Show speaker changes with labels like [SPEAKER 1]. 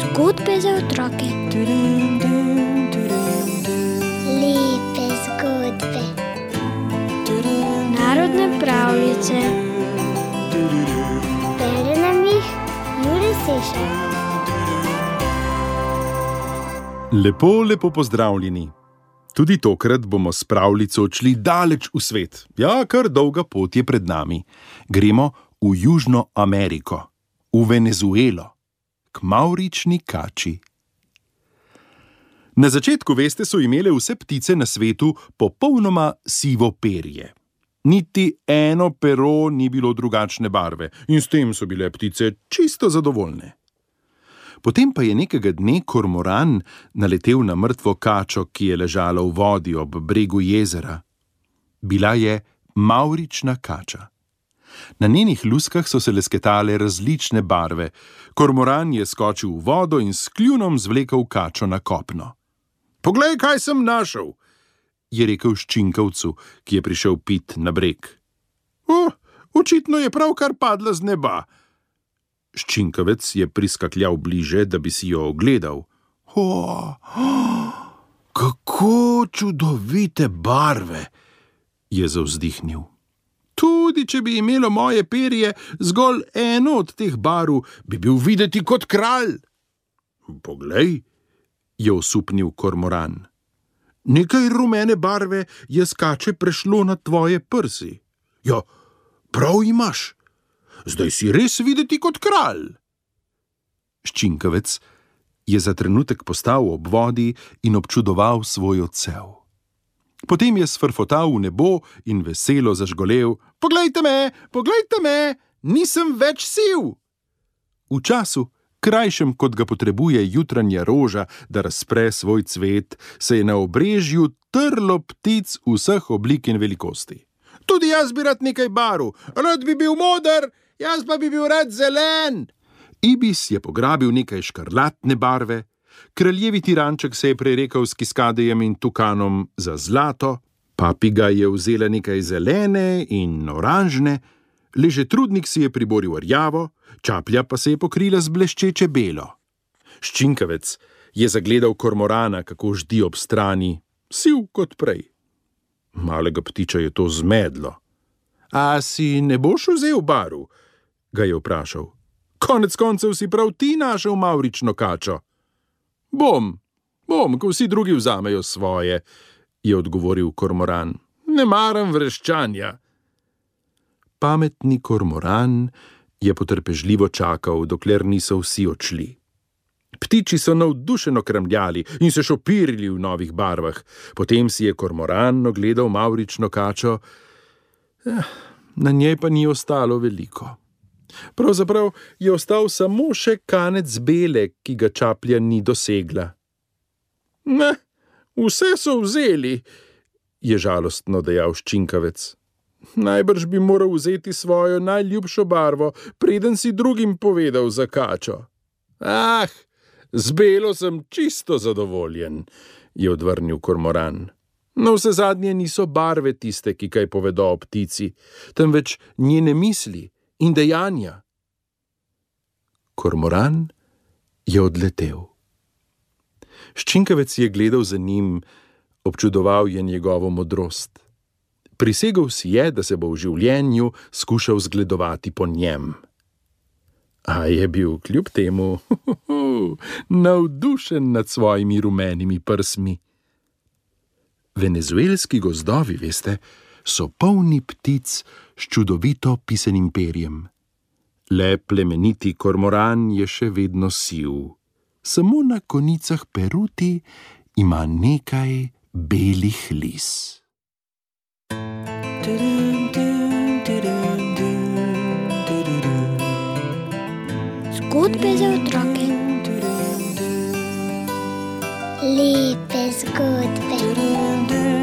[SPEAKER 1] Zgodbe za otroke.
[SPEAKER 2] Lepe zgodbe.
[SPEAKER 1] Narodne pravljice.
[SPEAKER 2] Bere nam jih Juri Sešar.
[SPEAKER 3] Lepo, lepo pozdravljeni. Tudi tokrat bomo s pravljico odšli daleč v svet. Ja, kar dolga pot je pred nami. Gremo v Južno Ameriko, v Venezuelo, k Maurični kači. Na začetku, veste, so imele vse ptice na svetu popolnoma sivo perje. Niti eno pero ni bilo drugačne barve in s tem so bile ptice čisto zadovoljne. Potem pa je nekega dne kormoran naletel na mrtvo kačo, ki je ležala v vodi ob bregu jezera. Bila je Maurična kača. Na njenih luskah so se lesketale različne barve. Kormoran je skočil v vodo in s kljunom zvlekel kačo na kopno. Poglej, kaj sem našel, je rekel ščinkovcu, ki je prišel pit na breg. O, očitno je pravkar padla z neba. Ščinkovec je priskakljal bliže, da bi si jo ogledal. O, kako čudovite barve, je zavzdihnil. Tudi če bi imelo moje perje zgolj eno od teh barv, bi bil videti kot kralj. Poglej, je osupnil kormoran. Nekaj rumene barve je skače prešlo na tvoje prsi. Ja, prav imaš, zdaj si res videti kot kralj. Ščinkovec je za trenutek postal ob vodi in občudoval svoj odsev. Potem je sfrfotal v nebo in veselo zažgolel: Poglejte me, poglejte me, nisem več siv. V času, krajšem kot ga potrebuje jutranja roža, da razpre svoj cvet, se je na obrežju trlo ptic vseh oblik in velikosti. Tudi jaz bi rad nekaj barv, rad bi bil moder, jaz pa bi bil rad zelen. Ibis je pograbil nekaj škrlatne barve, kraljevi tiranček se je prerekal s kiskadejem in tukanom za zlato, papiga je vzela nekaj zelene in oranžne, leže trudnik si je priboril rjavo, čaplja pa se je pokrila z bleščeče belo. Ščinkavec je zagledal kormorana, kako ždi ob strani, siv kot prej. Malega ptiča je to zmedlo. A si ne boš vzel baru? ga je vprašal. Konec koncev si prav ti našel Maurično kačo. Bom, bom, ko vsi drugi vzamejo svoje, je odgovoril kormoran. Ne maram vreščanja. Pametni kormoran je potrpežljivo čakal, dokler niso vsi odšli. Ptiči so navdušeno krmljali in se šopirili v novih barvah. Potem si je kormoran ogledal Maurično kačo, eh, na njej pa ni ostalo veliko. Pravzaprav je ostal samo še kanec bele, ki ga čaplja ni dosegla. Ne, vse so vzeli, je žalostno dejal ščinkavec. Najbrž bi moral vzeti svojo najljubšo barvo, preden si drugim povedal za kačo. Ah, z belo sem čisto zadovoljen, je odvrnil kormoran. No, vse zadnje niso barve tiste, ki kaj povedo o ptici, temveč njene misli in dejanja. Kormoran je odletel. Ščinkavec je gledal za njim, občudoval je njegovo modrost. Prisegel si je, da se bo v življenju skušal zgledovati po njem. A je bil kljub temu navdušen nad svojimi rumenimi prsmi. Venezuelski gozdovi, veste, so polni ptic s čudovito pisanim perjem. Le plemeniti kormoran je še vedno siv, samo na konicah peruti ima nekaj belih lis.
[SPEAKER 1] Zgodbe za otroke.
[SPEAKER 2] Lepe zgodbe.